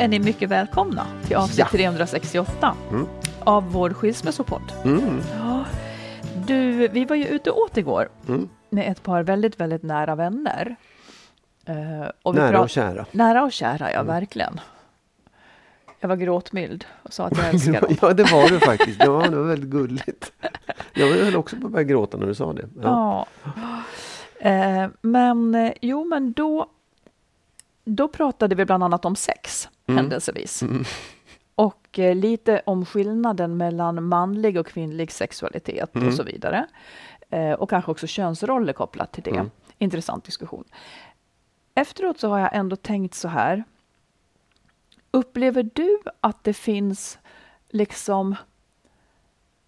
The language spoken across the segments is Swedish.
är ni mycket välkomna till avsnitt Ja. 368 Mm. av vår skilsmässopodd. Mm. Ja, du, vi var ju ute och åt igår Mm. med ett par väldigt, väldigt nära vänner. Eh, och vi Nära och kära. Nära och kära, ja Mm. verkligen. Jag var gråtmild och sa att jag älskar dem. ja, det var du faktiskt. Det var, det var väldigt gulligt. Jag höll också på att börja gråta när du sa det. Ja. Ja. Eh, men jo, men då, då pratade vi bland annat om sex, Mm. händelsevis. Mm. Och eh, lite om skillnaden mellan manlig och kvinnlig sexualitet Mm. och så vidare. Eh, och kanske också könsroller kopplat till det. Mm. Intressant diskussion. Efteråt så har jag ändå tänkt så här. Upplever du att det finns liksom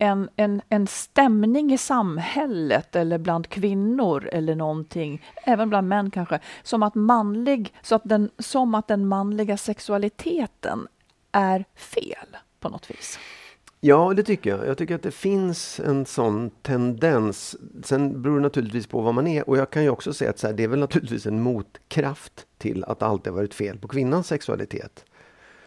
en, en, en stämning i samhället eller bland kvinnor eller någonting, även bland män kanske, som att, manlig, så att den, som att den manliga sexualiteten är fel på något vis? ja, det tycker jag. Jag tycker att det finns en sån tendens. Sen beror det naturligtvis på vad man är. Och jag kan ju också säga att så här, det är väl naturligtvis en motkraft till att det alltid har varit fel på kvinnans sexualitet.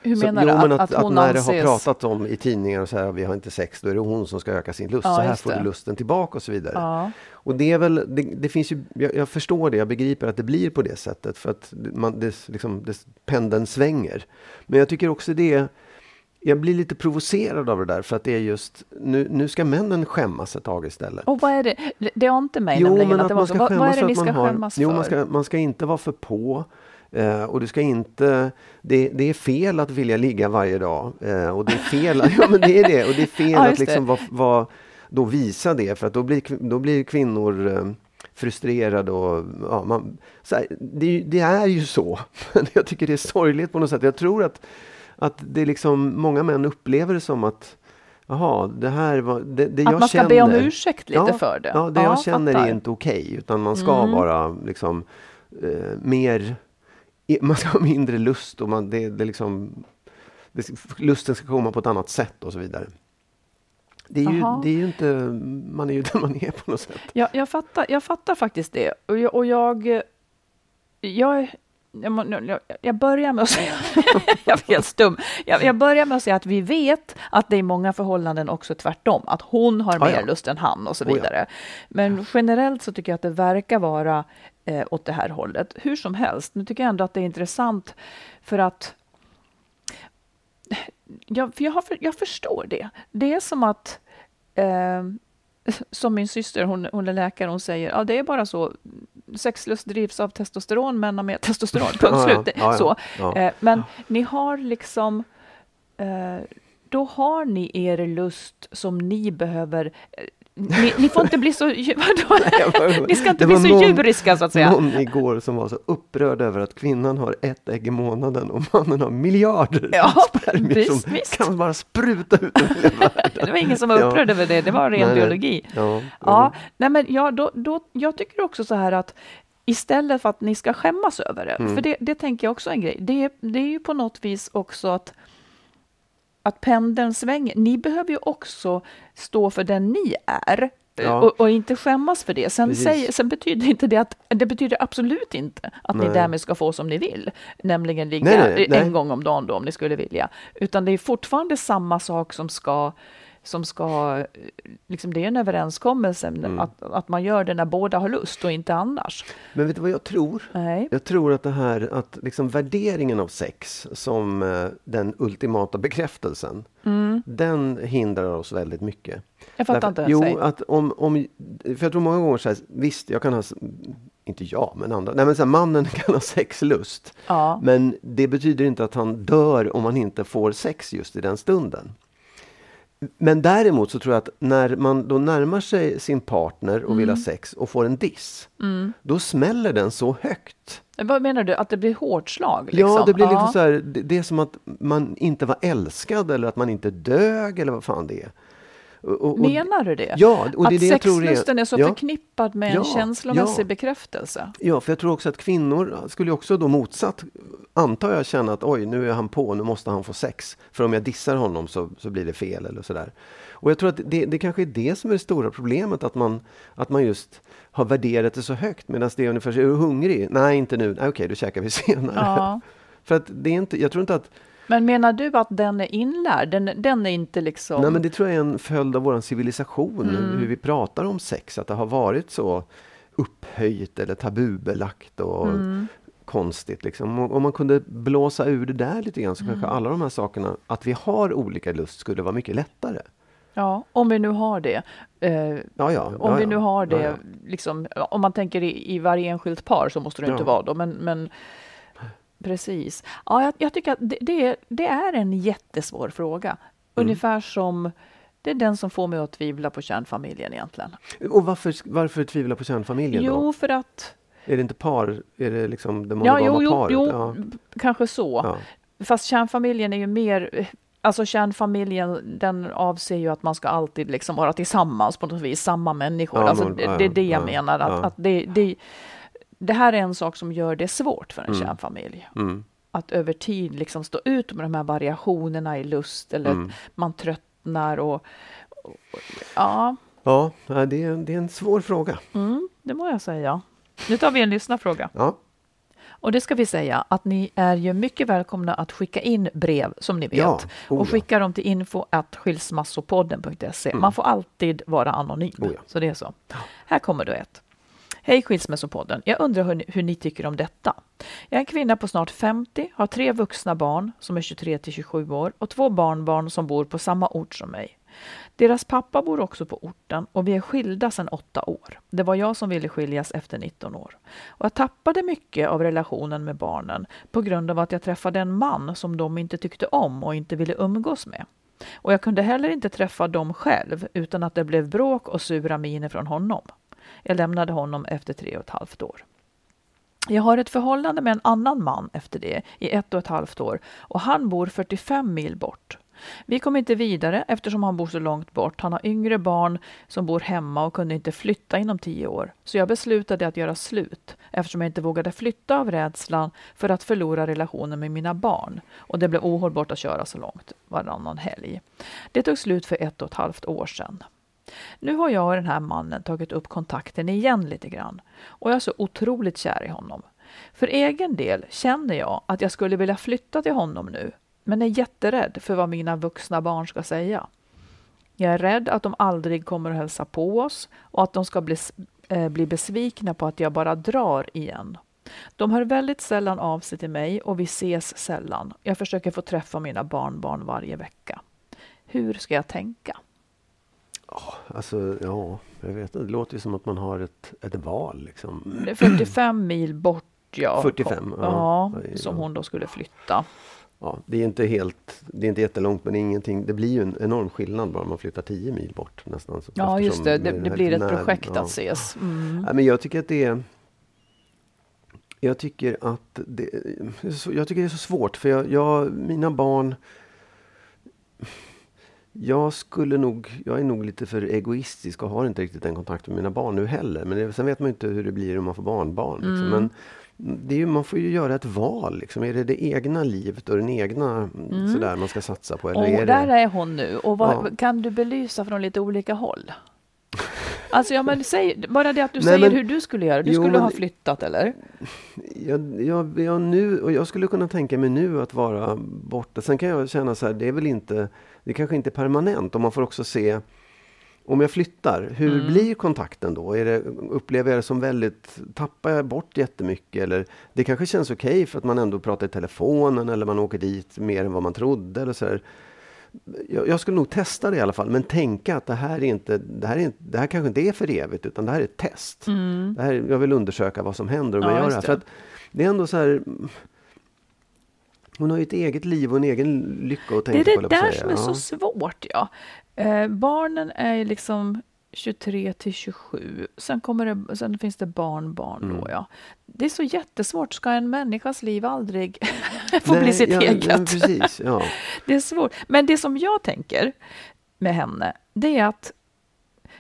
Hur Så- menar jo, du? men Att, att, att hon när det anses... har pratat om i tidningar och så här, vi har inte sex, då är det hon som ska öka sin lust. Ja, så här får det. du lusten tillbaka och så vidare. Ja, Och det är väl, det, det finns ju, jag, jag förstår det, jag begriper att det blir på det sättet för att man, det, liksom, det, pendeln svänger. Men jag tycker också det, jag blir lite provocerad av det där för att det är just, nu, nu ska männen skämmas ett tag istället. och vad är det? Det- Det har inte mig Jo, nämligen men att att det var så. Vad, vad är det ni ska man har, skämmas jo, för? man ska, man ska inte vara för på. Eh, och du ska inte, det, det är fel att vilja ligga varje dag. Eh, och det är fel, ja men det är det. Och det är fel Ja, att liksom vara, vara, då visa det för att då blir, då blir kvinnor eh, frustrerade och ja, man, här, det, är ju- det är ju så. Men jag tycker det är sorgligt på något sätt. Jag tror att, att det är liksom, många män upplever det som att Jaha, det här var, det, det att jag man ska känner. be om ursäkt lite ja, för det? Ja, det jag känner fattar. är inte okej. utan man ska Mm. vara liksom eh, mer... Man ska ha mindre lust och man, det, det liksom... Det, lusten ska komma på ett annat sätt och så vidare. Det är, ju, det är ju inte... Man är ju den man är på något sätt. Jag, jag, fattar, jag fattar faktiskt det. Och jag, och jag, jag, jag, må- jag, jag börjar med att säga, jag är helt stum. Jag, börjar med att säga att vi vet att det i många förhållanden också är tvärtom, att hon har Ja, mer ja. lust än han och så Oh, ja. vidare. Men generellt så tycker jag att det verkar vara eh, åt det här hållet. Hur som helst, nu tycker jag ändå att det är intressant för att jag, för jag, har, jag förstår det. Det är som att eh, som min syster, hon, hon är läkare, hon säger ja det är bara så. Sexlust drivs av testosteron, män har mer testosteron, punkt slut. Ja, ja. Så. Ja. Eh, men ni har liksom eh, då har ni er lust som ni behöver. Ni, ni får inte bli så... Vadå? var- Ni ska inte det bli var så någon- djuriska så att säga. Någon igår som var så upprörd över att kvinnan har ett ägg i månaden och mannen har miljarder Ja, spermier som visst, kan bara spruta ut. Det var ingen som var Ja. upprörd över det, det var ren Nej, nej. biologi. Ja, Ja, nej men ja, då, då, jag tycker också så här att istället för att ni ska skämmas över det, Mm. för det, det tänker jag också är en grej, det, det är ju på något vis också att att pendeln svänger. Ni behöver ju också stå för den ni är. Ja. Och, och inte skämmas för det. Sen, säger, sen betyder inte det att det betyder absolut inte att ni Nej. därmed ska få som ni vill, nämligen ligga nej, nej. en gång om dagen då om ni skulle vilja. Utan det är fortfarande samma sak som ska som ska, eh, liksom det är en överenskommelse Mm. att, att man gör det när båda har lust och inte annars. Men vet du vad jag tror? Nej. Jag tror att det här att liksom värderingen av sex som eh, den ultimata bekräftelsen, den hindrar oss väldigt mycket. Mm. Jag fattar Därför- inte. Jo, Säg. att om, om, för jag tror många gånger så här, visst jag kan ha, inte jag men andra, nej men så här, mannen kan ha sexlust. Ja. Men det betyder inte att han dör om han inte får sex just i den stunden. Men däremot så tror jag att när man då närmar sig sin partner och Mm. vill ha sex och får en diss, då smäller den så högt. Vad menar du? Att det blir hårt slag? Liksom? Ja, det blir Ja. liksom så här, det, det är som att man inte var älskad eller att man inte dög eller vad fan det är. Och, och, Menar du det? Ja, och det är att det är- sexlusten är så ja. förknippad med en Ja, känslomässig ja. bekräftelse? Ja, för jag tror också att kvinnor skulle också då motsatt, antar jag, känna att oj, nu är han på, nu måste han få sex. För om jag dissar honom så, så blir det fel eller sådär. Och jag tror att det, det kanske är det som är det stora problemet, att man, att man just har värderat det så högt. Medan det är ungefär är du hungrig? Nej, inte nu. Nej, Okej, då käkar vi senare. För att det är inte, jag tror inte att, Men menar du att den är inlärd? Den, den är inte liksom... nej men det tror jag är en följd av vår civilisation, Mm. hur vi pratar om sex, att det har varit så upphöjt eller tabubelagt och Mm. konstigt. Liksom. Om man kunde blåsa ur det där lite grann så Mm. kanske alla de här sakerna, att vi har olika lust skulle vara mycket lättare. Ja, om vi nu har det. Eh, Ja, ja, om ja, vi nu har det, liksom, om man tänker i, i varje enskilt par så måste det inte vara då, men, men precis. Ja, jag, jag tycker att det, det, är, det är en jättesvår fråga. Mm. Ungefär som det är den som får mig att tvivla på kärnfamiljen egentligen. Och varför, varför tvivla på kärnfamiljen Jo, då? för att... Är det inte par? Är det liksom det Ja, monogama jo, jo, paret? jo Ja. kanske så. Ja. Fast kärnfamiljen är ju mer... Alltså kärnfamiljen, den avser ju att man ska alltid liksom vara tillsammans på något vis, samma människor. Ja, alltså det, ja, det är det jag ja, menar. Att, ja. att det, det, det här är en sak som gör det svårt för en kärnfamilj. Mm. Att över tid liksom stå ut med de här variationerna i lust eller Mm. man tröttnar och... och ja, Ja, nej, det är, det är en svår fråga. mm, det må jag säga. Nu tar vi en lyssnarfråga. Ja. Och det ska vi säga att ni är ju mycket välkomna att skicka in brev som ni vet. Ja, oh och ja. skicka dem till info skilsmassopodden.se. Man får alltid vara anonym. Oh ja. Så det är så. Här kommer då ett. Hej Skilsmässopodden. Jag undrar hur ni, hur ni tycker om detta. Jag är en kvinna på snart 50, har tre vuxna barn som är 23 till 27 år och två barnbarn som bor på samma ort som mig. Deras pappa bor också på orten och vi är skilda sedan åtta år. Det var jag som ville skiljas efter 19 år. Och jag tappade mycket av relationen med barnen på grund av att jag träffade en man som de inte tyckte om och inte ville umgås med. Och jag kunde heller inte träffa dem själv utan att det blev bråk och sura miner från honom. Jag lämnade honom efter tre och ett halvt år. Jag har ett förhållande med en annan man efter det i ett och ett halvt år och han bor 45 mil bort. Vi kom inte vidare eftersom han bor så långt bort. Han har yngre barn som bor hemma och kunde inte flytta inom tio år. Så jag beslutade att göra slut eftersom jag inte vågade flytta av rädslan för att förlora relationen med mina barn. Och det blev ohållbart att köra så långt varannan helg. Det tog slut för ett och ett halvt år sedan. Nu har jag och den här mannen tagit upp kontakten igen lite grann och jag är så otroligt kär i honom. För egen del känner jag att jag skulle vilja flytta till honom nu, men är jätterädd för vad mina vuxna barn ska säga. Jag är rädd att de aldrig kommer att hälsa på oss och att de ska bli, eh, bli besvikna på att jag bara drar igen. De hör väldigt sällan av sig till mig och vi ses sällan. Jag försöker få träffa mina barnbarn varje vecka. Hur ska jag tänka? Alltså, ja, jag vet inte. Det låter ju som att man har ett, ett val liksom. Det är 45 mil bort, ja. 45, ja. ja Ja. som hon då skulle flytta. ja, det är inte helt, det är inte jättelångt men det, är ingenting, det blir ju en enorm skillnad bara man flyttar 10 mil bort nästan. Ja just det, det, det blir ett när, projekt ja. att ses. Mm. Ja, men jag tycker att det är jag tycker att det, jag tycker det är så svårt för jag, jag, mina barn jag skulle nog, jag är nog lite för egoistisk och har inte riktigt den kontakten med mina barn nu heller. Men det, sen vet man inte hur det blir om man får barnbarn. Liksom. Mm. Men det är, man får ju göra ett val. Liksom. Är det det egna livet och den egna mm. sådär man ska satsa på? Eller och är där det... är hon nu. Och vad, ja. Kan du belysa från lite olika håll? Alltså, ja, men säg, bara det att du Nej, säger men, hur du skulle göra. Du jo, skulle men, ha flyttat, eller? Jag, jag, jag, nu, och jag skulle kunna tänka mig nu att vara borta. Sen kan jag känna så här, det är väl inte, det kanske inte är permanent. Och man får också se om jag flyttar, hur mm. blir kontakten då? Är det, upplever jag det som väldigt, tappar jag bort jättemycket? Eller det kanske känns okej okay för att man ändå pratar i telefonen eller man åker dit mer än vad man trodde. Eller så. Jag, jag, skulle nog testa det i alla fall, men tänka att det här, är inte, det, här är inte, det här kanske inte är för evigt, utan det här är ett test. Mm. Det här, jag vill undersöka vad som händer om ja, jag gör det här. För att det är ändå så här, hon har ju ett eget liv och en egen lycka att tänka på. Det är det där som är ja. så svårt. ja. Eh, barnen är liksom 23 till 27. Sen, kommer det, sen finns det barnbarn mm. då, ja. Det är så jättesvårt. Ska en människas liv aldrig få Nej, bli sitt ja, eget? Precis, ja. det är svårt. Men det som jag tänker med henne, det är att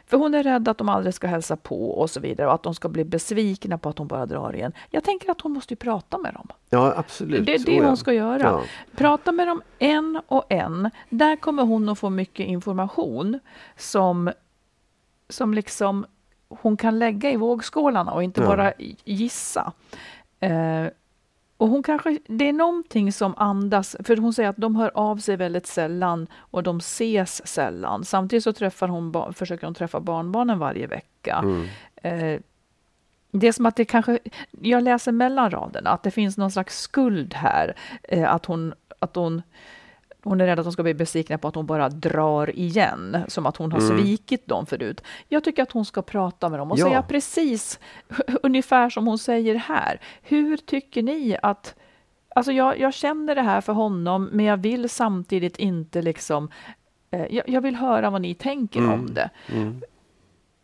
för hon är rädd att de aldrig ska hälsa på och så vidare och att de ska bli besvikna på att hon bara drar igen. Jag tänker att hon måste prata med dem. Ja, absolut. Det är det hon ska göra. Ja. Prata med dem en och en. Där kommer hon att få mycket information som, som liksom hon kan lägga i vågskålarna och inte ja. bara gissa. Eh, och hon kanske, det är någonting som andas, för hon säger att de hör av sig väldigt sällan och de ses sällan. Samtidigt så träffar hon, försöker hon träffa barnbarnen varje vecka. Mm. Eh, det är som att det kanske, jag läser mellan raderna, att det finns någon slags skuld här. Eh, att hon, att hon hon är rädd att de ska bli besvikna på att hon bara drar igen, som att hon har mm. svikit dem förut. Jag tycker att hon ska prata med dem och ja. säga precis ungefär som hon säger här. Hur tycker ni att Alltså jag, jag känner det här för honom, men jag vill samtidigt inte liksom eh, jag, jag, vill höra vad ni tänker mm. om det. Mm.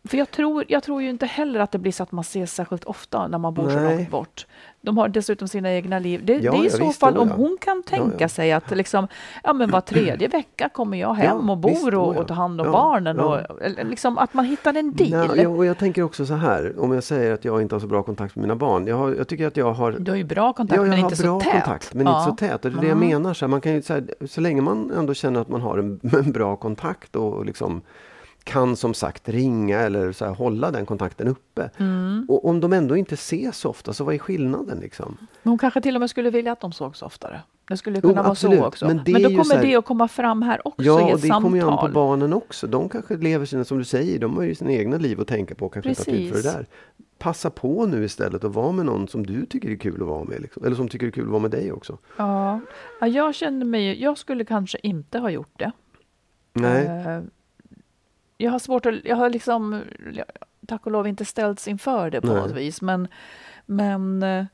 För jag tror, jag tror ju inte heller att det blir så att man ses särskilt ofta när man bor Nej. så långt bort. De har dessutom sina egna liv. Det, ja, det är i så fall om hon kan tänka ja, sig att liksom, ja men var tredje vecka kommer jag hem och bor visst, och, och tar hand om barnen. Och, liksom att man hittar en deal. Nej, och jag tänker också så här, om jag säger att jag inte har så bra kontakt med mina barn. Jag, har, jag tycker att jag har... Du har ju bra kontakt men inte så tät. Kontakt, men inte så tät. Och det är det jag menar. Så, här, man kan ju, så, här, så länge man ändå känner att man har en, en bra kontakt och liksom kan som sagt ringa eller så här, hålla den kontakten uppe. Mm. Och om de ändå inte ses så ofta, så vad är skillnaden? Liksom? hon kanske till och med skulle vilja att de sågs oftare. Det skulle kunna jo, vara absolut. så också. Men, Men då kommer här, det att komma fram här också ja, i ett det samtal. kommer ju an på barnen också. De kanske lever sina, som du säger, de har ju sina egna liv att tänka på och kanske Precis. inte har tid för det där. Passa på nu istället att vara med någon som du tycker är kul att vara med. Liksom. Eller som tycker det är kul att vara med dig också. Ja, jag känner mig, jag skulle kanske inte ha gjort det. Nej. Uh, jag har svårt att, jag har liksom, tack och lov inte ställts inför det på Nej. något vis, men, men, eh,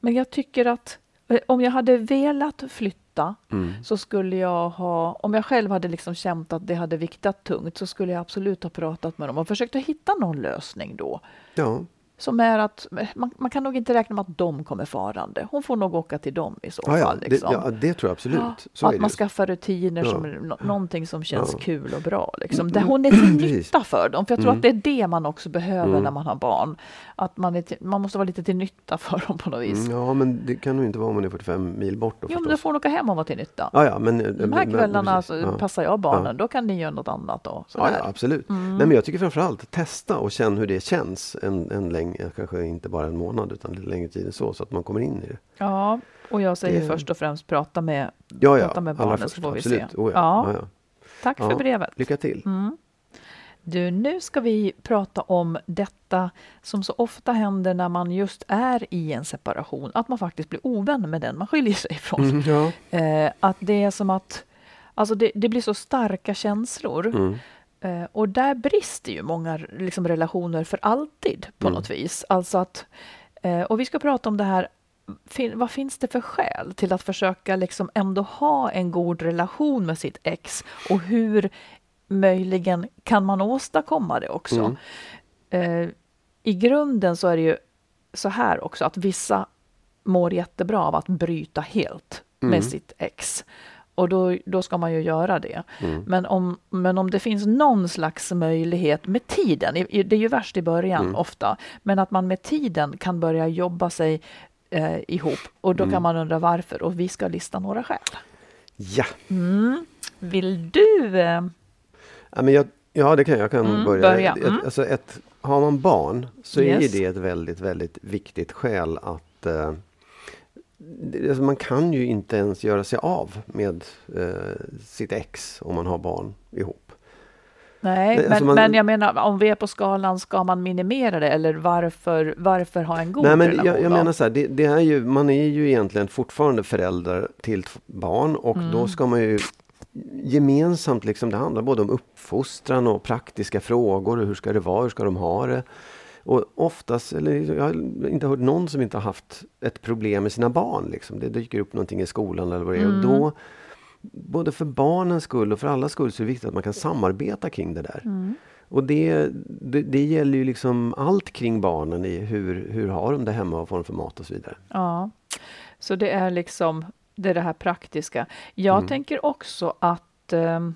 men jag tycker att eh, om jag hade velat flytta mm. så skulle jag ha, om jag själv hade liksom känt att det hade viktat tungt så skulle jag absolut ha pratat med dem och försökt att hitta någon lösning då. Ja som är att man, man, kan nog inte räkna med att de kommer farande. Hon får nog åka till dem i så ja, fall. Liksom. Det, ja, det tror jag absolut. Ja, att man skaffar rutiner ja. som no, någonting som känns kul och bra. Liksom. Där hon är till nytta för dem. För jag tror mm. att det är det man också behöver mm. när man har barn. Att man, till, man måste vara lite till nytta för dem på något vis. Mm, ja, men det kan nog inte vara om man är 45 mil bort. Då, jo, men då får hon åka hem och vara till nytta. Ja, ja, men, De här kvällarna men, passar jag barnen, då kan ni göra något annat. Då, ja, ja, absolut. Mm. Nej, men jag tycker framförallt testa och känna hur det känns en, en länge, kanske inte bara en månad utan lite längre tid än så, så att man kommer in i det. Ja, och jag säger det... först och främst prata med, ja, ja, prata med barnen först, så får vi absolut. se. Oh, ja. Ja. Tack för brevet. Lycka till. Mm. Du, nu ska vi prata om detta som så ofta händer när man just är i en separation, att man faktiskt blir ovän med den man skiljer sig ifrån. Mm, eh, att det är som att alltså det, det blir så starka känslor. Mm. Eh, och där brister ju många liksom, relationer för alltid på mm. något vis. Alltså att, eh, och vi ska prata om det här fin, vad finns det för skäl till att försöka liksom ändå ha en god relation med sitt ex och hur möjligen kan man åstadkomma det också? Mm. Eh, I grunden så är det ju så här också att vissa mår jättebra av att bryta helt Mm. med sitt ex. Och då, då ska man ju göra det. Mm. Men, om, men om det finns någon slags möjlighet med tiden, det är ju värst i början Mm. ofta, men att man med tiden kan börja jobba sig eh, ihop. Och då Mm. kan man undra varför. Och vi ska lista några skäl. Ja, Mm. Vill du? Eh, ja, men jag, ja det kan jag, jag kan Mm, börja. börja. Ett, Mm. alltså ett, har man barn så är Yes. ju det ett väldigt, väldigt viktigt skäl att eh, man kan ju inte ens göra sig av med eh, sitt ex om man har barn ihop. nej, Nej, men, alltså man- men jag menar om vi är på skalan, ska man minimera det? Eller varför, varför ha en god Nej, men relation? jag, jag menar så här, det, det är ju, man är ju egentligen fortfarande föräldrar till barn och Mm. då ska man ju gemensamt, liksom, det handlar både om uppfostran och praktiska frågor. Hur ska det vara? Hur ska de ha det? Och oftast, eller jag har inte hört någon som inte har haft ett problem med sina barn. Liksom. Det dyker upp någonting i skolan eller vad det är. Mm. Och då, både för barnens skull och för allas skull så är det viktigt att man kan samarbeta kring det där. Mm. Och det, det, det gäller ju liksom allt kring barnen i hur, hur har de det hemma, vad får de för mat och så vidare. Ja, så det är liksom det, är det här praktiska. Jag Mm. tänker också att ehm,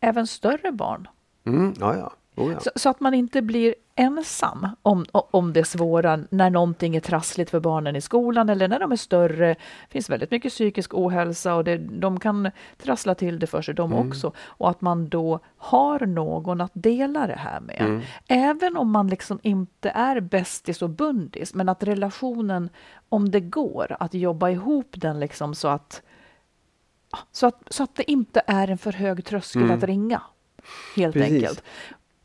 även större barn, Mm, ja, ja. Oh, ja. så, så att man inte blir ensam om, om det svåra när någonting är trassligt för barnen i skolan eller när de är större. Det finns väldigt mycket psykisk ohälsa och det, de kan trassla till det för sig de Mm. också. Och att man då har någon att dela det här med. Mm. Även om man liksom inte är bästis och bundis, men att relationen, om det går, att jobba ihop den liksom så att så att, så att det inte är en för hög tröskel Mm. att ringa. Helt Precis. enkelt.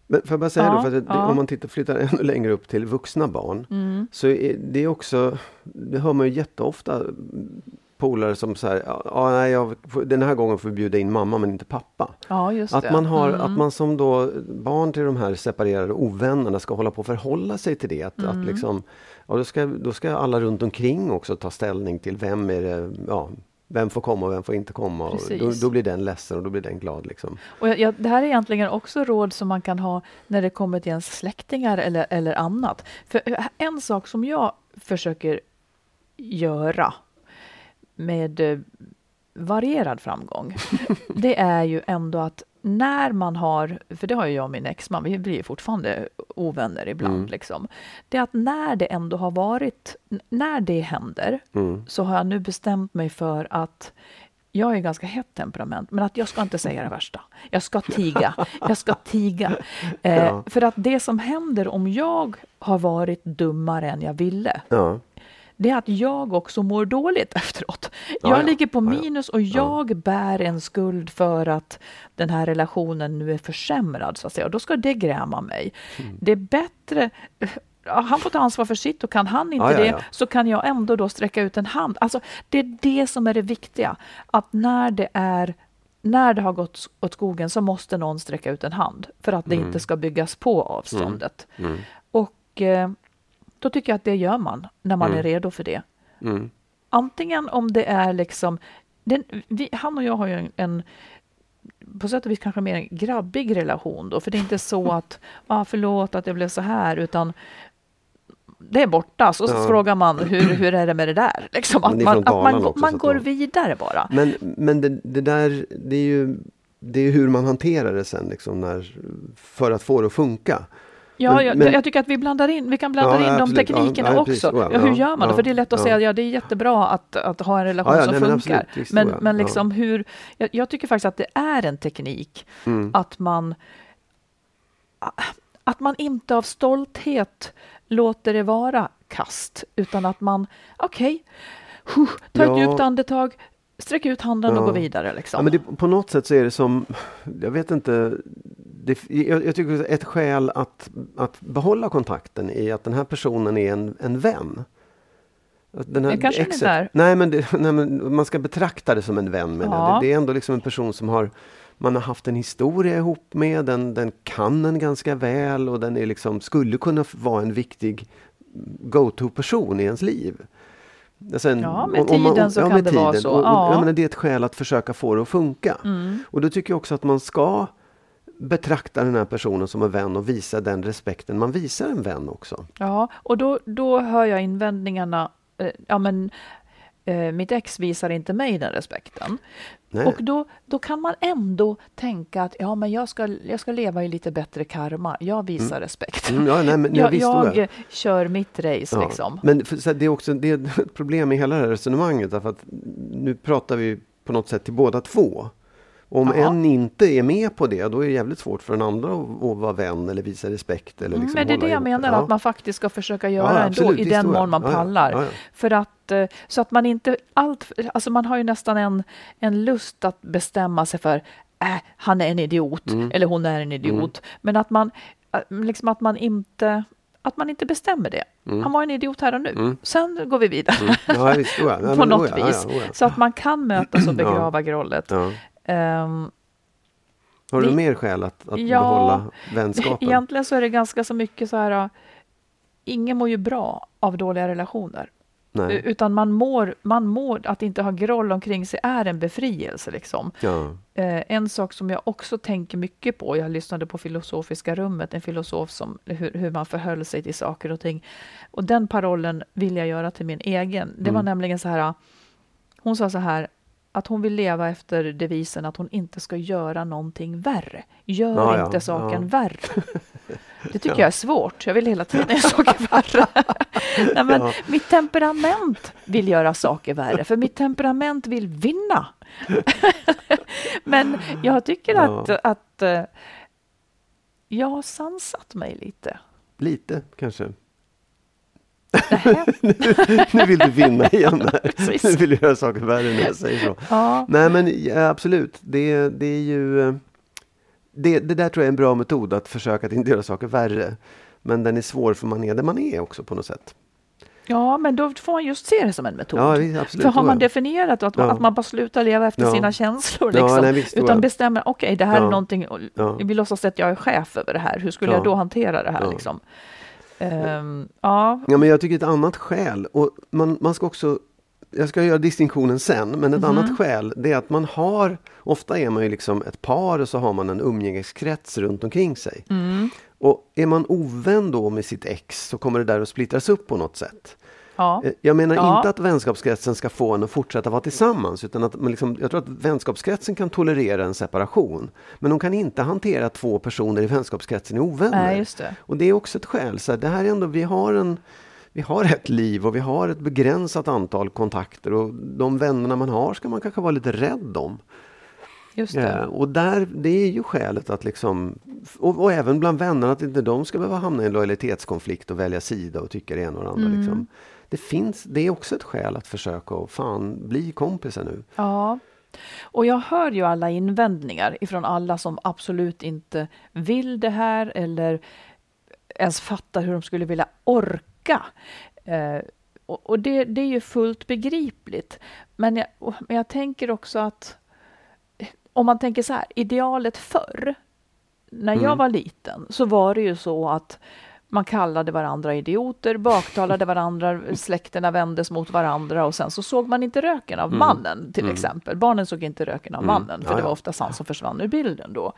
Men får jag bara säga Ja, då, för att det, ja. om man tittar, flyttar ännu längre upp till vuxna barn. Mm. Så är det också, det hör man ju jätteofta polare som säger, ja, nej, jag, den här gången får vi bjuda in mamma men inte pappa. Ja. Att man, har, Mm. att man som då barn till de här separerade ovännerna ska hålla på att förhålla sig till det. Att, Mm. att liksom, ja, då, ska, då ska alla runt omkring också ta ställning till vem är det, ja, vem får komma och vem får inte komma. Och då, då blir den ledsen och då blir den glad. Liksom. Och jag, jag, det här är egentligen också råd som man kan ha när det kommer till ens släktingar eller, eller annat. För eh, en sak som jag försöker göra med eh, varierad framgång, det är ju ändå att när man har, för det har ju jag och min exman, vi blir fortfarande ovänner ibland, Mm. liksom. Det är att när det ändå har varit, när det händer, Mm. så har jag nu bestämt mig för att jag är ganska hett temperament, men att jag ska inte säga det värsta. Jag ska tiga. Jag ska tiga. Eh, Ja. För att det som händer om jag har varit dummare än jag ville, Ja. Det är att jag också mår dåligt efteråt. Ja, jag ja. ligger på Ja, ja. minus och jag bär en skuld för att den här relationen nu är försämrad, så att säga. Och då ska det gräma mig. Mm. Det är bättre Ja, han får ta ansvar för sitt och kan han inte Ja, ja, det ja. så kan jag ändå då sträcka ut en hand. Alltså, det är det som är det viktiga. Att när det är när det har gått åt skogen så måste någon sträcka ut en hand för att det Mm. inte ska byggas på avståndet. Mm. Och eh, då tycker jag att det gör man när man Mm. är redo för det. Mm. Antingen om det är liksom, den, vi, han och jag har ju en, en på sätt och vis kanske mer en grabbig relation då, för det är inte så att, ah, förlåt att det blev så här, utan det är borta, så Ja. frågar man hur, hur är det med det där? Liksom, att man, att man, också, så man går de- vidare bara. Men, men det, det där, det är ju det är hur man hanterar det sen liksom när, för att få det att funka. Ja, Men- jag, men- jag tycker att vi blandar in, vi kan blanda Ja, in de absolut. Teknikerna ja, också. ja, ja, hur gör man det? För det är lätt att säga, ja det är jättebra att, att ha en relation som nej, men funkar. absolut. Visst, men, men liksom hur, jag, jag tycker faktiskt att det är en teknik Mm. att man att man inte av stolthet låter det vara kast, utan att man, okej, okay, ta ett djupt andetag, sträck ut handen och gå vidare. Liksom. Ja, men det, på något sätt så är det som, jag vet inte, det, jag, jag tycker ett skäl att, att behålla kontakten är att den här personen är en, en vän. Den Det kanske inte är. nej, men det, nej, men man ska betrakta det som en vän. Med Ja. det. det är ändå liksom en person som har man har haft en historia ihop med, den, den kan en ganska väl och den är liksom, skulle kunna vara en viktig go-to-person i ens liv. Sen, ja, med tiden man, så ja, kan det tiden. vara så. Och, och, ja. menar, det är ett skäl att försöka få det att funka. Mm. Och då tycker jag också att man ska betrakta den här personen som en vän och visa den respekten man visar en vän också. Ja, och då, då hör jag invändningarna. Eh, ja, men eh, mitt ex visar inte mig den respekten. Nej. Och då, då kan man ändå tänka att ja, men jag, ska, jag ska leva i lite bättre karma. Jag visar mm. respekt. Mm, ja, nej, men, jag, jag, jag kör mitt race. Ja. Liksom. Men för, det är också det är ett problem i hela det här resonemanget. Därför att nu pratar vi på något sätt till båda två. Om Aha. en inte är med på det, då är det jävligt svårt för den andra att, att vara vän eller visa respekt. Eller liksom men det är det jag menar, ja. att man faktiskt ska försöka göra ja, ändå, i den mån man pallar. Ja, för att, eh, så att man inte allt, alltså man har ju nästan en, en lust att bestämma sig för, äh, han är en idiot, mm. eller hon är en idiot. Mm. Men att man, liksom att man inte att man inte bestämmer det. Mm. Han var en idiot här och nu. Mm. Sen går vi vidare. Mm. Ja, visst, ja. på något vis. Så att man kan mötas och begrava grollet. Um, har du det, mer skäl att, att ja, behålla vänskapen? Egentligen så är det ganska så mycket så här. Ingen mår ju bra av dåliga relationer. Nej. Utan man mår, man mår, att inte ha groll omkring sig är en befrielse. Liksom. Ja. Eh, en sak som jag också tänker mycket på, jag lyssnade på Filosofiska rummet, en filosof som hur, hur man förhöll sig till saker och ting. Och den parollen vill jag göra till min egen. Det var mm. nämligen så här, hon sa så här, att hon vill leva efter devisen att hon inte ska göra någonting värre. Gör ja, inte ja, saken ja. värre. Det tycker jag är svårt. Jag vill hela tiden göra saker värre. Nej, men Mitt temperament vill göra saker värre, för mitt temperament vill vinna. men jag tycker att, att eh, jag har sansat mig lite. Lite, kanske? nu vill du vinna igen nu vill du göra saker värre när jag säger så. Ja. Nej men absolut, det, det är ju det, det där tror jag är en bra metod att försöka att inte göra saker värre. Men den är svår för man är där man är också på något sätt. Ja, men då får man just se det som en metod. Ja, absolut, för har man definierat att, ja. att man bara slutar leva efter ja. sina känslor, liksom, nej, visst, utan bestämmer, okej, okay, det här är någonting, vi låtsas att jag är chef över det här, hur skulle jag då hantera det här? Liksom? Um, ja. ja, men jag tycker ett annat skäl, och man, man ska också jag ska göra distinktionen sen, men ett mm. annat skäl det är att man har, ofta är man ju liksom ett par och så har man en umgängeskrets runt omkring sig. Mm. Och är man ovän då med sitt ex så kommer det där att splittras upp på något sätt. Ja. Eh, jag menar ja. inte att vänskapskretsen ska få en att fortsätta vara tillsammans. Utan att man liksom, jag tror att vänskapskretsen kan tolerera en separation. Men de kan inte hantera att två personer i vänskapskretsen är ovänner. Nej, det. Och det är också ett skäl. Så det här är ändå, vi har en vi har ett liv och vi har ett begränsat antal kontakter och de vännerna man har ska man kanske vara lite rädd om. Just det. Ja, och där, det är ju skälet att liksom, och, och, även bland vännerna att inte de ska behöva hamna i en lojalitetskonflikt och välja sida och tycka det ena och det andra. Mm. Liksom det finns, det är också ett skäl att försöka och fan bli kompisar nu. Ja. Och jag hör ju alla invändningar ifrån alla som absolut inte vill det här eller ens fattar hur de skulle vilja orka. Eh, och, och det, det, är ju fullt begripligt. Men jag, men jag tänker också att om man tänker så här, idealet förr, när jag mm. var liten, så var det ju så att man kallade varandra idioter, baktalade varandra, släkterna vändes mot varandra och sen så såg man inte röken av mm. mannen till mm. exempel. Barnen såg inte röken av mm. mannen, för det var ofta han som försvann ur bilden då.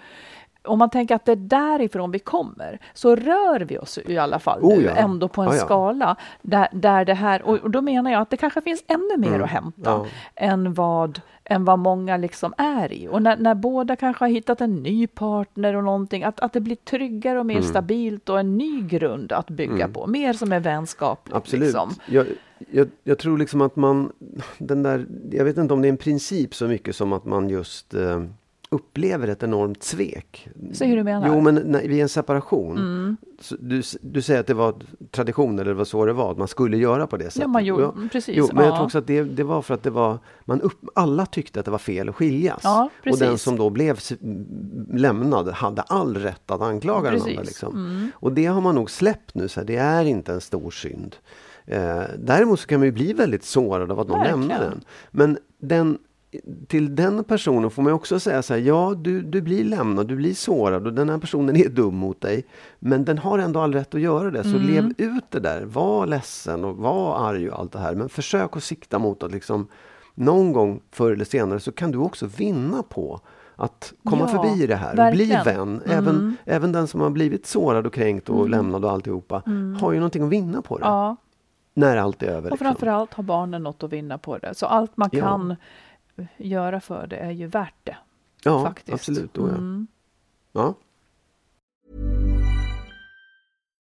Om man tänker att det är därifrån vi kommer, så rör vi oss i alla fall oh, nu ändå på en ja, skala där, där det här, och, då menar jag att det kanske finns ännu mer mm. att hämta än vad än vad många liksom är i. Och när, när båda kanske har hittat en ny partner och någonting, att, att det blir tryggare och mer mm. stabilt och en ny grund att bygga mm. på. Mer som är vänskapligt. Absolut. Liksom. Jag, jag, jag, tror liksom att man, den där, jag vet inte om det är en princip så mycket som att man just eh, upplever ett enormt svek. Så hur du menar? Jo, men när, vid en separation. Mm. Du, du säger att det var tradition eller det var så det var, att man skulle göra på det sättet. Ja, man gjorde, ja. precis. Jo, men ja. jag tror också att det, det var för att det var, man upp, alla tyckte att det var fel att skiljas. Ja, och den som då blev lämnad hade all rätt att anklaga den andra. Liksom. Mm. Och det har man nog släppt nu, så här, det är inte en stor synd. Eh, däremot så kan man ju bli väldigt sårad av att någon lämnar den. Men den till den personen får man också säga så här, ja du, du blir lämnad, du blir sårad och den här personen är dum mot dig. Men den har ändå all rätt att göra det, så mm. lev ut det där. Var ledsen och var arg och allt det här. Men försök att sikta mot att liksom någon gång förr eller senare så kan du också vinna på att komma ja, förbi det här, verkligen. bli vän. Även, mm. även den som har blivit sårad och kränkt och mm. lämnad och alltihopa mm. har ju någonting att vinna på det. Ja. När allt är över. Och liksom. framförallt har barnen något att vinna på det. Så allt man kan ja. Göra för det är ju värt det. Ja, faktiskt. absolut. Då, ja. Mm. ja.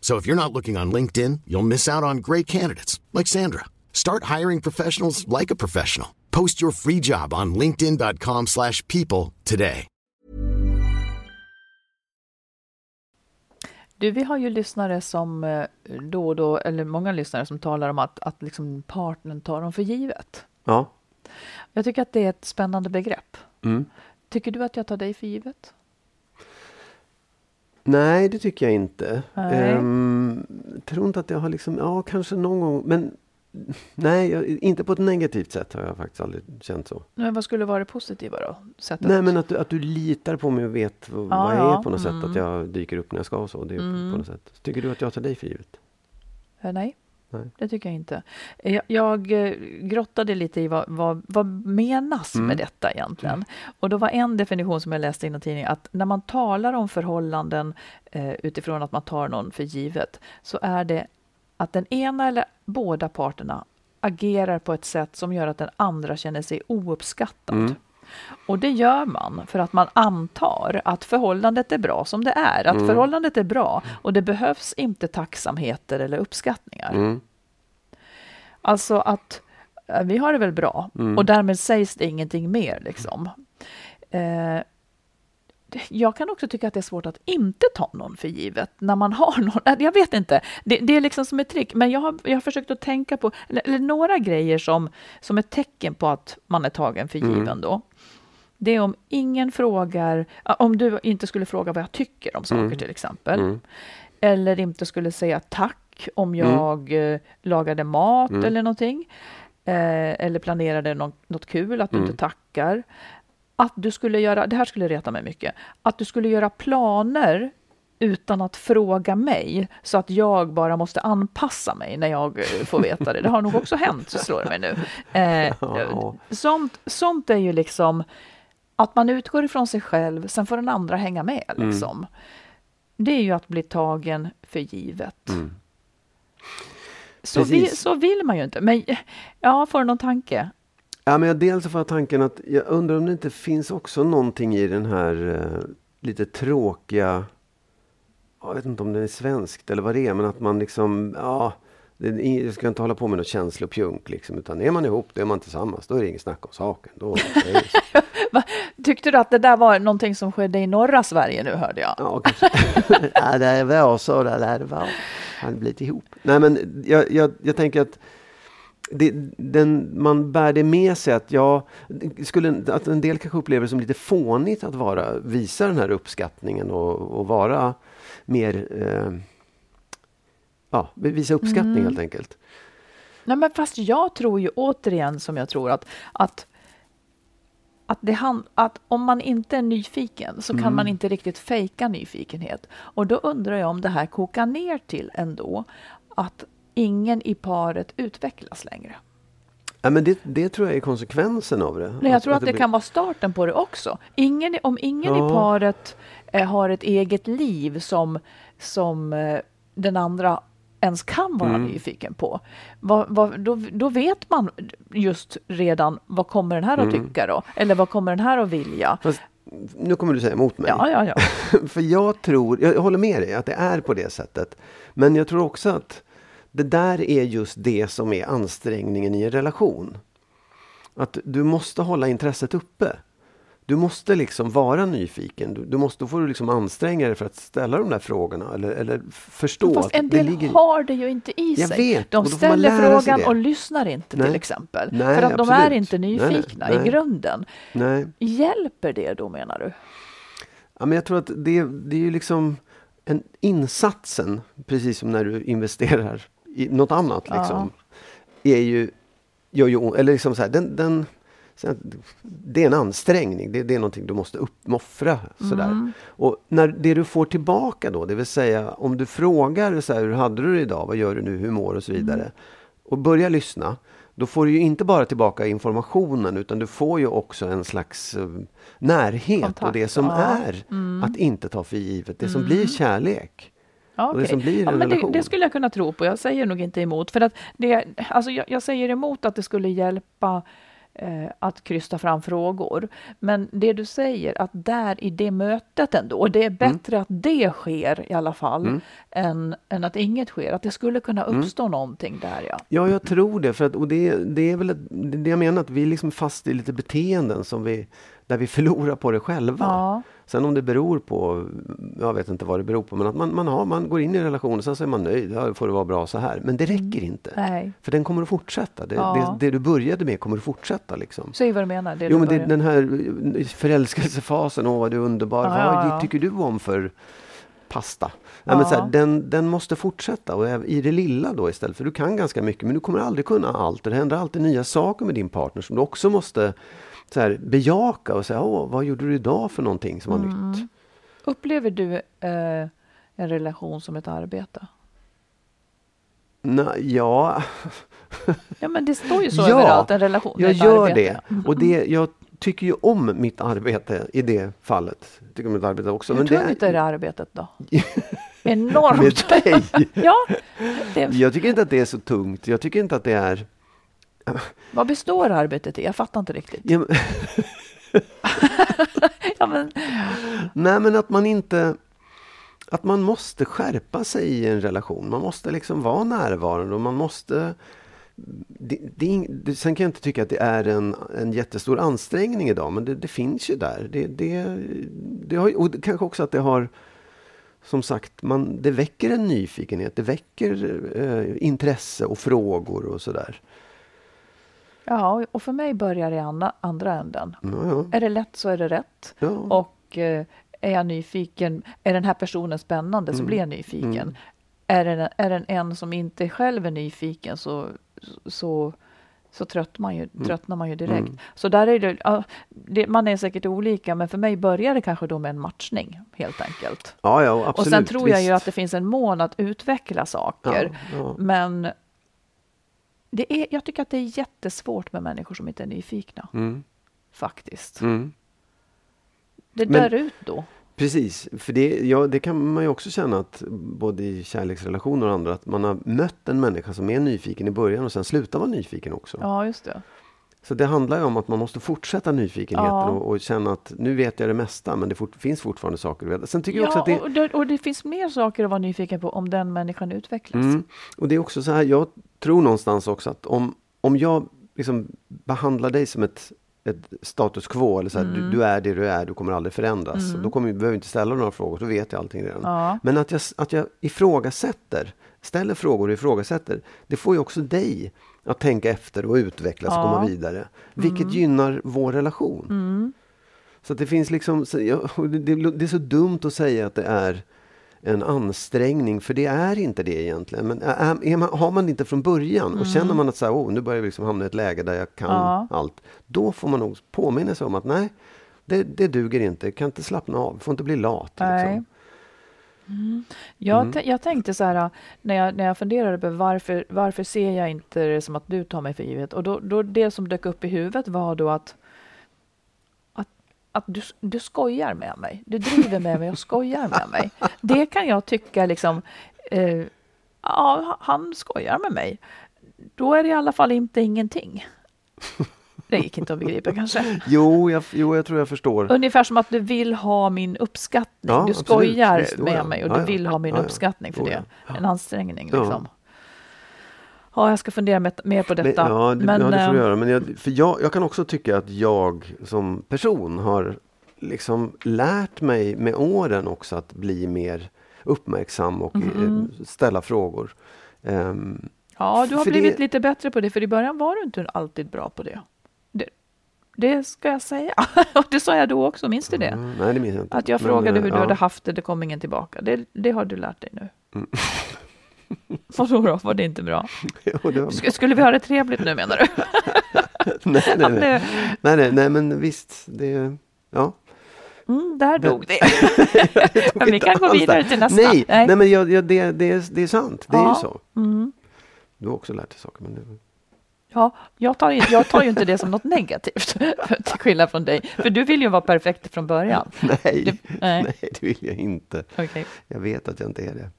So if you're not looking on LinkedIn, you'll miss out on great candidates like Sandra. Start hiring professionals like a professional. Post your free job on linkedin.com/people today. Du, vi har ju lyssnare som eh, då och då, eller många lyssnare som talar om att, att liksom partnern tar dem för givet. Ja. Jag tycker att det är ett spännande begrepp. Mm. Tycker du att jag tar dig för givet? Nej, det tycker jag inte. Nej. Um, tror inte att jag har liksom, ja kanske någon gång, men Nej, jag, inte på ett negativt sätt har jag faktiskt aldrig känt så. Men vad skulle vara det positiva då? Sättet? Nej, men att du, att du litar på mig och vet vad, vad jag ja. är på något mm. sätt. Att jag dyker upp när jag ska och så. Det är mm. på något sätt. Tycker du att jag tar dig för givet? Eh, nej. Nej. Det tycker jag inte. Jag, jag eh, grottade lite i vad, vad, vad menas mm. med detta egentligen. Mm. Och då var en definition som jag läste i en tidning att när man talar om förhållanden eh, utifrån att man tar någon för givet så är det att den ena eller båda parterna agerar på ett sätt som gör att den andra känner sig ouppskattad. Mm. Och det gör man för att man antar att förhållandet är bra som det är. Att mm. förhållandet är bra och det behövs inte tacksamheter eller uppskattningar. Mm. Alltså att eh, vi har det väl bra mm. och därmed sägs det ingenting mer. Liksom. Eh, jag kan också tycka att det är svårt att inte ta någon för givet när man har någon. Jag vet inte, det, det är liksom som ett trick. Men jag har, jag har försökt att tänka på eller, eller några grejer som, som ett tecken på att man är tagen för given mm. då. Det är om ingen frågar, om du inte skulle fråga vad jag tycker om saker mm. till exempel. Mm. Eller inte skulle säga tack om mm. jag mm. lagade mat mm. eller någonting. Eh, eller planerade något, något kul, att du inte tackar att du skulle göra, det här skulle reta mig mycket, att du skulle göra planer utan att fråga mig så att jag bara måste anpassa mig när jag eh, får veta det. Det har nog också hänt, slår det mig nu. Eh, sånt, sånt är ju liksom att man utgår ifrån sig själv, sen får den andra hänga med. Mm. Liksom. Mm. Det är ju att bli tagen för givet. Mm. Så, vill, så vill man ju inte. Men ja, får du någon tanke? Ja, men jag, dels får jag tanken att jag undrar om det inte finns också någonting i den här eh, lite tråkiga, jag vet inte om det är svenskt eller vad det är, men att man liksom, ja, Det, jag ska inte hålla på med något känslopjunk liksom, utan är man ihop, då är man tillsammans. Då är det inget snack om saken. Då, det så. Tyckte du att det där var någonting som skedde i norra Sverige nu hörde jag? Ja, ja, det var så det där det var. Hade blivit ihop. Nej, men jag, jag, jag tänker att det, den, man bär det med sig att jag skulle, att en del kanske upplever det som lite fånigt att vara, visa den här uppskattningen och, och vara mer, eh, ja, visa uppskattning helt enkelt. Nej, men fast jag tror ju återigen som jag tror att, att, att, det han, att om man inte är nyfiken så kan man inte riktigt fejka nyfikenhet. Och då undrar jag om det här kokar ner till ändå att ingen i paret utvecklas längre. Ja, men det, det tror jag är konsekvensen av det. Nej, jag tror att det blir- kan vara starten på det också. Ingen, om ingen Ja. i paret eh, har ett eget liv som, som eh, den andra ens kan vara Mm. nyfiken på, vad, vad, då, då vet man just redan vad kommer den här att Mm. tycka då? Eller vad kommer den här att vilja? Fast, nu kommer du säga emot mig. Ja, ja, ja. För jag tror, jag håller med dig att det är på det sättet. Men jag tror också att det där är just det som är ansträngningen i en relation. Att du måste hålla intresset uppe. Du måste liksom vara nyfiken. Du, du måste, då får du liksom anstränga dig för att ställa de där frågorna eller, eller förstå Fast att en det del ligger i- har det ju inte i Jag sig. vet, de ställer frågan det. och lyssnar inte Nej. till exempel. Nej, för att de är absolut. inte nyfikna nej. i grunden. Hjälper det då menar du? Ja, men jag tror att det, det är ju liksom en insatsen, precis som när du investerar i något annat. Ja. Liksom, är ju, gör ju, eller liksom så här, den, den, här, det är en ansträngning, det, det är någonting du måste uppoffra. Sådär. Mm. Och när det du får tillbaka då, det vill säga om du frågar så här, hur hade du det idag, vad gör du nu, hur mår och så vidare. Mm. Och börjar lyssna, då får du ju inte bara tillbaka informationen utan du får ju också en slags eh, närhet och Kontakt, det som ja. är att inte ta för givet, det som blir kärlek. Ja, Och det ja, en men det, det skulle jag kunna tro på. Jag säger nog inte emot. För att det, alltså jag, jag säger emot att det skulle hjälpa eh, att krysta fram frågor. Men det du säger, att där i det mötet ändå, och det är Mm. bättre att det sker i alla fall, än, än att inget sker. Att det skulle kunna Mm. uppstå någonting där, ja. Ja, jag tror det. För att, och det, det är väl ett, det jag menar, att vi är liksom fast i lite beteenden som vi, där vi förlorar på det själva. Ja. Sen om det beror på, jag vet inte vad det beror på, men att man, man, har, man går in i en relation och sen så är man nöjd, ja, får det vara bra så här. Men det räcker inte. Nej. För den kommer att fortsätta. Det, Ja. det, det du började med kommer att fortsätta. Liksom. Säg vad du menar. Det Jo, men det, den här förälskelsefasen, åh vad du är underbar. Ja, vad tycker du om för pasta? Ja. men så här, den, den måste fortsätta och i det lilla då istället. För du kan ganska mycket men du kommer aldrig kunna allt. Och det händer alltid nya saker med din partner som du också måste så här, bejaka och säga, åh vad gjorde du idag för någonting som var Mm. nytt? Upplever du eh, en relation som ett arbete? Nej, ja, Ja, men det står ju så Ja, överallt. En relation jag gör arbete. det. Och det, jag tycker ju om mitt arbete i det fallet. Jag tycker om mitt arbete också. Hur men det tungt är det arbetet då? Enormt! Med dig? ja, det, Jag tycker inte att det är så tungt. Jag tycker inte att det är... vad består arbetet i? Jag fattar inte riktigt. Ja, men- Ja, men, Nej, men att man inte... Att man måste skärpa sig i en relation. Man måste liksom vara närvarande och man måste... Det, det, sen kan jag inte tycka att det är en, en jättestor ansträngning idag, men det, det finns ju där. Det, det, det har, och kanske också att det har... Som sagt, man, det väcker en nyfikenhet. Det väcker eh, intresse och frågor och sådär. Ja, och för mig börjar det i andra, änden. Ja, ja. Är det lätt så är det rätt. Ja. Och eh, är jag nyfiken, är den här personen spännande så Mm. blir jag nyfiken. Mm. Är, den, är den en som inte själv är nyfiken så, så, så trött man ju, tröttnar man ju direkt. Mm. Så där är det, ja, det, man är säkert olika, men för mig börjar det kanske då med en matchning helt enkelt. Ja, ja, absolut. och sen tror jag ju visst. att det finns en mån att utveckla saker. Men det är, jag tycker att det är jättesvårt med människor som inte är nyfikna. Mm. Faktiskt. Mm. Det dör ut då. Precis, för det, ja, det kan man ju också känna att både i kärleksrelationer och andra att man har mött en människa som är nyfiken i början och sen slutar vara nyfiken också. Ja, just det. Så det handlar ju om att man måste fortsätta nyfikenheten Ja. och, och känna att nu vet jag det mesta men det fort, finns fortfarande saker att veta. Sen tycker jag också Ja, att det, och, det, och det finns mer saker att vara nyfiken på om den människan utvecklas. Mm. Och det är också så här, jag tror någonstans också att om, om jag liksom behandlar dig som ett, ett status quo, eller så här, Mm. du, du är det du är, du kommer aldrig förändras. Då kommer, behöver jag inte ställa några frågor, då vet jag allting redan. Ja. Men att jag, att jag ifrågasätter, ställer frågor och ifrågasätter, det får ju också dig att tänka efter och utvecklas och Ja. Mm. komma vidare. Vilket gynnar vår relation. Så att det finns liksom, så och det, det är så dumt att säga att det är en ansträngning, för det är inte det egentligen. Men är, är man, har man det inte från början och känner man att så här, oh, nu börjar vi liksom hamna i ett läge där jag kan Mm. Ja. allt. Då får man nog påminna sig om att nej, det, det duger inte. Jag kan inte slappna av, får inte bli lat. Liksom. Jag, Mm. jag tänkte så här, när jag, när jag funderade på varför, varför ser jag inte det som att du tar mig för givet? Och då, då det som dök upp i huvudet var då att, att, du, du skojar med mig. Du driver med mig och skojar med mig. Det kan jag tycka liksom, eh, ja, han skojar med mig. Då är det i alla fall inte ingenting. Det gick inte att begripa kanske. Jo, jag, jo, jag tror jag förstår. Ungefär som att du vill ha min uppskattning. Ja, du absolut. skojar Visst, jo, med ja. mig och du ja. vill ha min uppskattning för det. En ansträngning liksom. Ja, jag ska fundera mer på Men, detta. ja, det, Men, ja, det får du eh, göra. Men jag, för jag, jag kan också tycka att jag som person har liksom lärt mig med åren också att bli mer uppmärksam och eh, ställa frågor. Ehm, ja, du har blivit det- lite bättre på det, för i början var du inte alltid bra på det. Det, det ska jag säga. Och det sa jag då också, minns du det? mm, nej, det minns jag inte. Att jag Men, frågade eh, hur du ja. hade haft det, det kom ingen tillbaka. Det, det har du lärt dig nu. Mm. Vadå då? Var det inte bra? Jo, det var Sk- Skulle vi ha det trevligt nu menar du? nej, nej, nej. det- nej, nej, nej, men visst. Det, ja. Mm, där dog det. Men vi kan gå vidare där. till nästa. Nej, Nej. nej. men jag, jag, det, det, är, det är sant. Det är Ja. ju så. Mm. Du har också lärt dig saker. Men det, Ja, jag tar, jag tar ju inte det som något negativt, till skillnad från dig. För du vill ju vara perfekt från början. nej, Det- nej. nej, det vill jag inte. Okej. Jag vet att jag inte är det.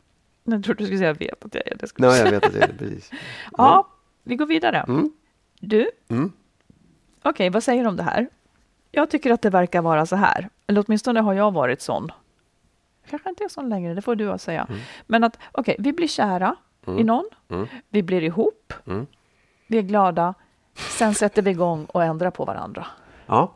Jag trodde du skulle säga vet att jag är det. skulle Nej, jag vet att jag är det. Precis. Ja, vi går vidare. Mm. Du, Mm. okej, vad säger du om det här? Jag tycker att det verkar vara så här, eller åtminstone har jag varit sån. Kanske inte är sån längre, det får du att säga. Men att, okej, vi blir kära i någon, Mm. vi blir ihop, Mm. vi är glada, sen sätter vi igång och ändrar på varandra. Ja,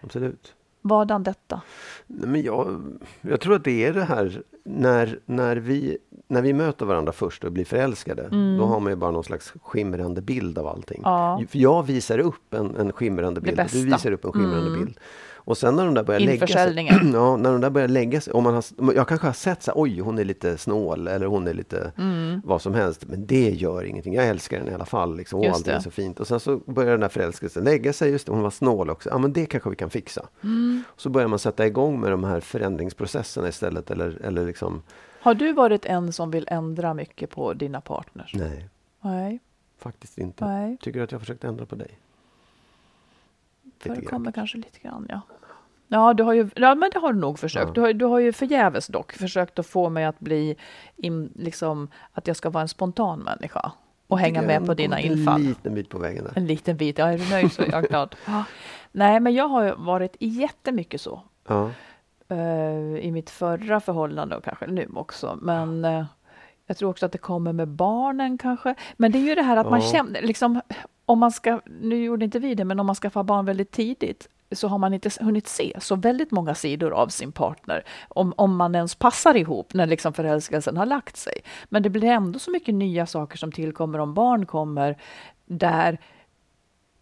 absolut. Vadan detta? Men jag, jag tror att det är det här när, när, vi, när vi möter varandra först och blir förälskade. Då har man ju bara någon slags skimrande bild av allting. Mm. Ja. För jag visar upp en, en skimrande bild du visar upp en skimrande Mm. bild. Och sen när de där börjar lägga sig. Ja, när de där börjar lägga sig. Om man har, jag kanske har sett så här, oj hon är lite snål eller hon är lite Mm. vad som helst. Men det gör ingenting. Jag älskar henne i alla fall. Liksom. Och allting är så fint. Och sen så börjar den där förälskelsen lägga sig. Just det, hon var snål också. Ja men det kanske vi kan fixa. Mm. Så börjar man sätta igång med de här förändringsprocesserna istället. Eller, eller liksom, Har du varit en som vill ändra mycket på dina partners? nej, Nej, faktiskt inte. nej. Tycker du att jag försökt ändra på dig? Förekommer kanske lite grann, ja. Ja, du har ju, ja, men det har du nog försökt. Ja. Du, har, du har ju förgäves dock försökt att få mig att bli, in, liksom, att jag ska vara en spontan människa och hänga med på dina infall. En liten bit på vägen där. En liten bit, ja, är du nöjd så är jag glad. Ja. Nej, men jag har varit jättemycket så. Ja. eh, I mitt förra förhållande och kanske nu också. Men eh, jag tror också att det kommer med barnen kanske. Men det är ju det här att man Ja. känner, liksom, om man ska, nu gjorde inte vi det, men om man skaffar barn väldigt tidigt så har man inte hunnit se så väldigt många sidor av sin partner. Om, om man ens passar ihop när liksom förälskelsen har lagt sig. Men det blir ändå så mycket nya saker som tillkommer om barn kommer där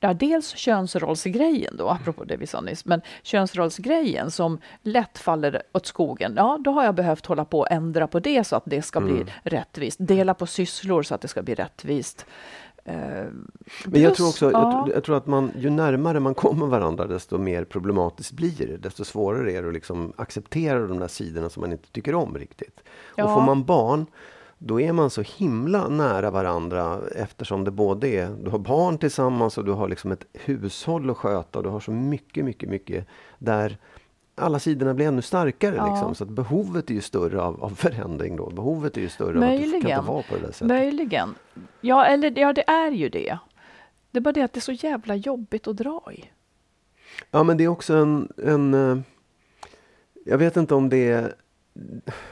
Ja, dels könsrollsgrejen då, apropå det vi sa nyss, men könsrollsgrejen som lätt faller åt skogen. Ja, då har jag behövt hålla på och ändra på det så att det ska bli rättvist. Dela på sysslor så att det ska bli rättvist. Eh, Men jag plus- tror också, ja. jag, jag tror att man, ju närmare man kommer varandra desto mer problematiskt blir det. Desto svårare är det att liksom acceptera de där sidorna som man inte tycker om riktigt. Ja. Och får man barn, då är man så himla nära varandra eftersom det både är, du har barn tillsammans och du har liksom ett hushåll att sköta och du har så mycket, mycket, mycket där alla sidorna blir ännu starkare. Ja. Liksom. Så att behovet är ju större av, av förändring då. Behovet är ju större av att du kan Möjligen. inte vara på det där sättet. Möjligen. Ja, eller ja, det är ju det. Det är bara det att det är så jävla jobbigt att dra i. Ja, men det är också en... en eh, jag vet inte om det är...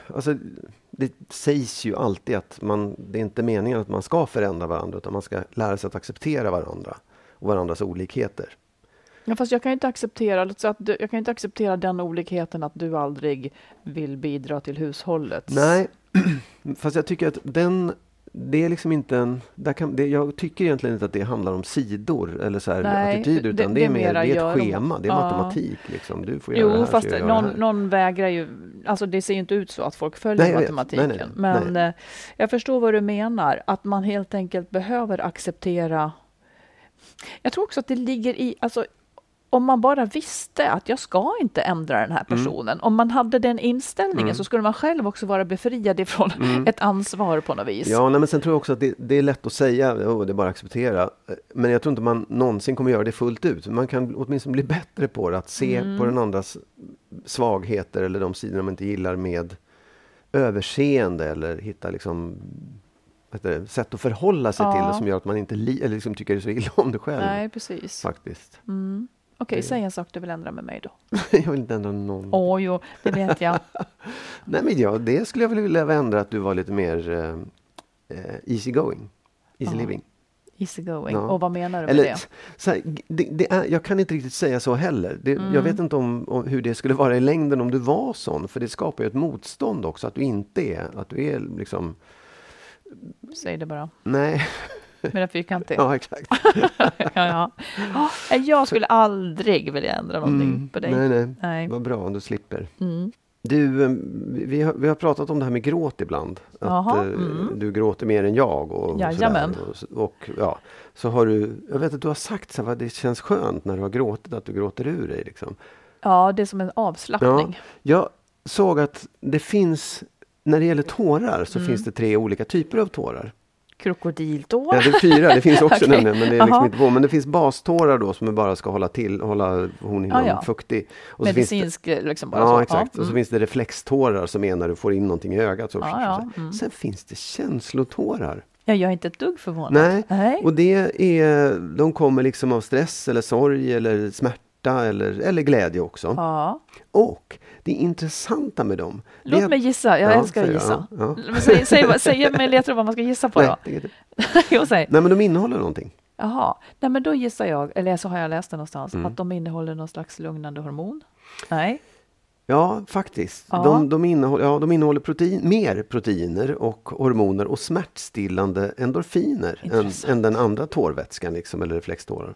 Alltså, det sägs ju alltid att man, det är inte meningen att man ska förändra varandra utan man ska lära sig att acceptera varandra och varandras olikheter. Ja, fast jag kan inte acceptera, att du, jag kan inte acceptera den olikheten att du aldrig vill bidra till hushållet. Nej, fast jag tycker att den det är liksom inte en... Där kan, det, jag tycker egentligen inte att det handlar om sidor eller så här Nej, attityder utan det- det, är mer det är ett de- schema, det är Ja. matematik. Liksom. Du får göra det Jo, här, fast det någon, här. någon vägrar ju... Alltså det ser ju inte ut så att folk följer Nej, matematiken. Nej, nej, Men eh, jag förstår vad du menar, att man helt enkelt behöver acceptera... Jag tror också att det ligger i... Alltså, om man bara visste att jag ska inte ändra den här Mm. personen. Om man hade den inställningen så skulle man själv också vara befriad ifrån Mm. ett ansvar på något vis. Ja, nej, men sen tror jag också att det, det är lätt att säga, oh, det är bara att acceptera. Men jag tror inte man någonsin kommer göra det fullt ut. Man kan åtminstone bli bättre på det, att se Mm. på den andras svagheter eller de sidor man inte gillar med överseende eller hitta liksom det, sätt att förhålla sig till Ja. det som gör att man inte li, eller liksom tycker så illa om det själv. Nej, precis. Faktiskt. Mm. Okej, Det- säg en sak du vill ändra med mig då. jag vill inte ändra någon. Åh, jo, det vet jag. Nej, men ja, det skulle jag vilja ändra, att du var lite mer eh, eh, easy going. Easy Ja. living. Easy going. Ja. Och vad menar du med Eller, det? Så här, det, det är, jag kan inte riktigt säga så heller. Det, Mm. Jag vet inte om, om hur det skulle vara i längden om du var sån. För det skapar ju ett motstånd också, att du inte är, att du är liksom, Säg det bara. nej. Med den fyrkantig. ja, exakt. ja, ja. Ja, Jag skulle aldrig vilja ändra någonting Mm, på dig. Nej, nej. Nej. Vad bra om du slipper. Mm. Du, eh, vi har, vi har pratat om det här med gråt ibland. Att Jaha, eh, mm. du gråter mer än jag. Och, Jajamän. sådär. och, och ja, så har du, jag vet att du har sagt så här, det känns skönt när du har gråtit, att du gråter ur dig. Liksom. Ja, det är som en avslappning. Jag såg att det finns, när det gäller tårar så Mm. finns det tre olika typer av tårar. Krokodiltår. Ja, det är fyra, det finns också Okej. nämligen, men det är liksom inte på. Men det finns bastårar då som bara ska hålla till, hålla hornhinnan Ja, ja. fuktig. Och så finns det- Medicinsk liksom bara Ja, så. exakt. Och så mm. finns det reflextårar som är när du får in någonting i ögat. Så Ja, ja, mm. Sen finns det känslotårar. ja, jag är inte ett dugg förvånad. Nej. Nej. Och det är, de kommer liksom av stress eller sorg eller smärta eller, eller glädje också. Ja. Och det intressanta med dem. det Låt att- mig gissa, jag Ja, älskar att gissa. ja, ja. Säg, säg, säg med ledtråd vad man ska gissa på Nej, då. det inte- jo, säg. Nej, men de innehåller någonting. Jaha, nej men då gissar jag, eller så har jag läst det någonstans, Mm. att de innehåller någon slags lugnande hormon. Nej. Ja, faktiskt. Ja. De, de innehåller, ja, de innehåller protein, mer proteiner och hormoner och smärtstillande endorfiner än, än den andra tårvätskan, liksom, eller reflextårar.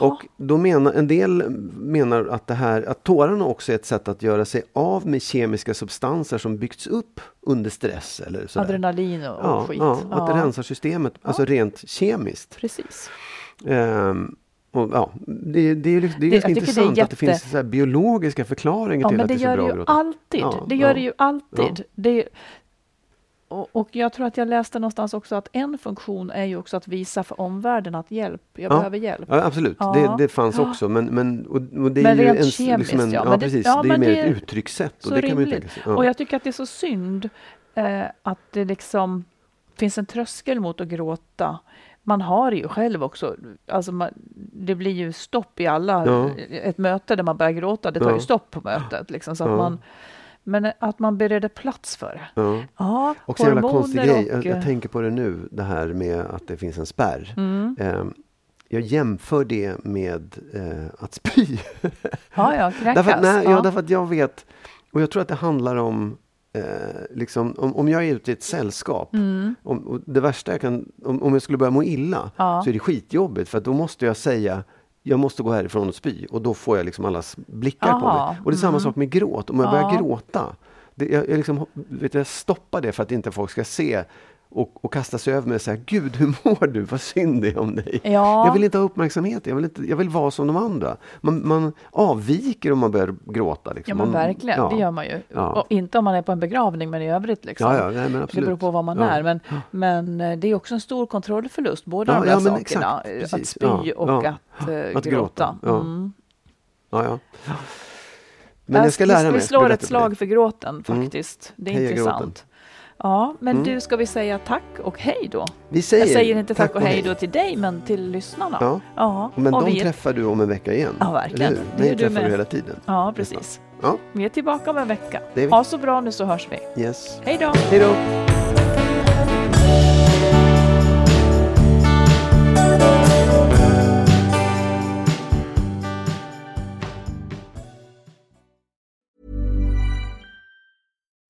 Och då menar, en del menar att, det här, att tårarna också är ett sätt att göra sig av med kemiska substanser som byggts upp under stress. Eller sådär. Adrenalin och, och ja, skit. ja, att det rensar systemet, alltså rent kemiskt. Precis. Ehm, och, ja, det, det är, liksom- det är Det- tycker det är intressant att det jätte- finns biologiska förklaringar Ja, till men att det det är så gör bra det att ju gråta. alltid. Ja, det gör ja. det ju alltid. Det är, och, och jag tror att jag läste någonstans också att en funktion är ju också att visa för omvärlden att hjälp, jag Ja. behöver hjälp. Ja, absolut, Ja. Det, det fanns också. Men, men, och, och det är Men ju rent en, kemiskt, liksom en, ja. ja, det- precis. ja, det är mer det är ett uttryckssätt. Och det kan man ju tänka sig. Och jag tycker att det är så synd eh, att det liksom finns en tröskel mot att gråta. Man har det ju själv också. Alltså man, det blir ju stopp i alla... Ja. Ett möte där man börjar gråta, det tar Ja. ju stopp på mötet. Liksom, så att Ja. man, men att man bereder plats för det. Ja. Ja, Också en jävla konstig grej. Jag, och, jag tänker på det nu, det här med att det finns en spärr. Mm. Ehm, jag jämför det med eh, att spy. Ja, ja, kräkas. därför, att, nej, ja. ja. därför att jag vet, och jag tror att det handlar om Eh, liksom, om, om jag är ute i ett sällskap, Mm. om, och det värsta jag kan, om, om jag skulle börja må illa, Ja. så är det skitjobbigt för då måste jag säga jag måste gå härifrån och spy och då får jag liksom allas blickar på Aha, mig. Och det är samma mm. sak med gråt. Om jag börjar Ja. gråta, det, jag, jag, liksom, vet, jag stoppar det för att inte folk ska se och, och kasta sig över mig och säga Gud, hur mår du? Vad synd det är om dig. Ja. Jag vill inte ha uppmärksamhet, jag vill, inte, jag vill vara som de andra. Man, man avviker om man börjar gråta. Ja Liksom. men man, verkligen, ja. det gör man ju. Ja. Och inte om man är på en begravning men i övrigt. Liksom. Ja, ja, nej, det beror på vad man Ja. är. Men, men eh, det är också en stor kontrollförlust, båda Ja, de där ja, sakerna. exakt, eh, att spy Ja, och ja. att, eh, Att gråta. ja. Mm. Ja, ja. Men jag ska vi- lära mig. Vi slår ett slag för gråten Mm. faktiskt. Det är Heja intressant. gråten. Ja, men du, ska vi säga tack och hej då? Vi säger, Jag säger inte tack, och hej då till dig, men till lyssnarna. Ja. ja. Men och de vi träffar du om en vecka igen. Ja, verkligen. Eller hur? Det Mig träffar med. du hela tiden. Ja, precis. Ja, Vi är tillbaka om en vecka. Ha så bra nu så hörs vi. yes. Hej då! Hej då!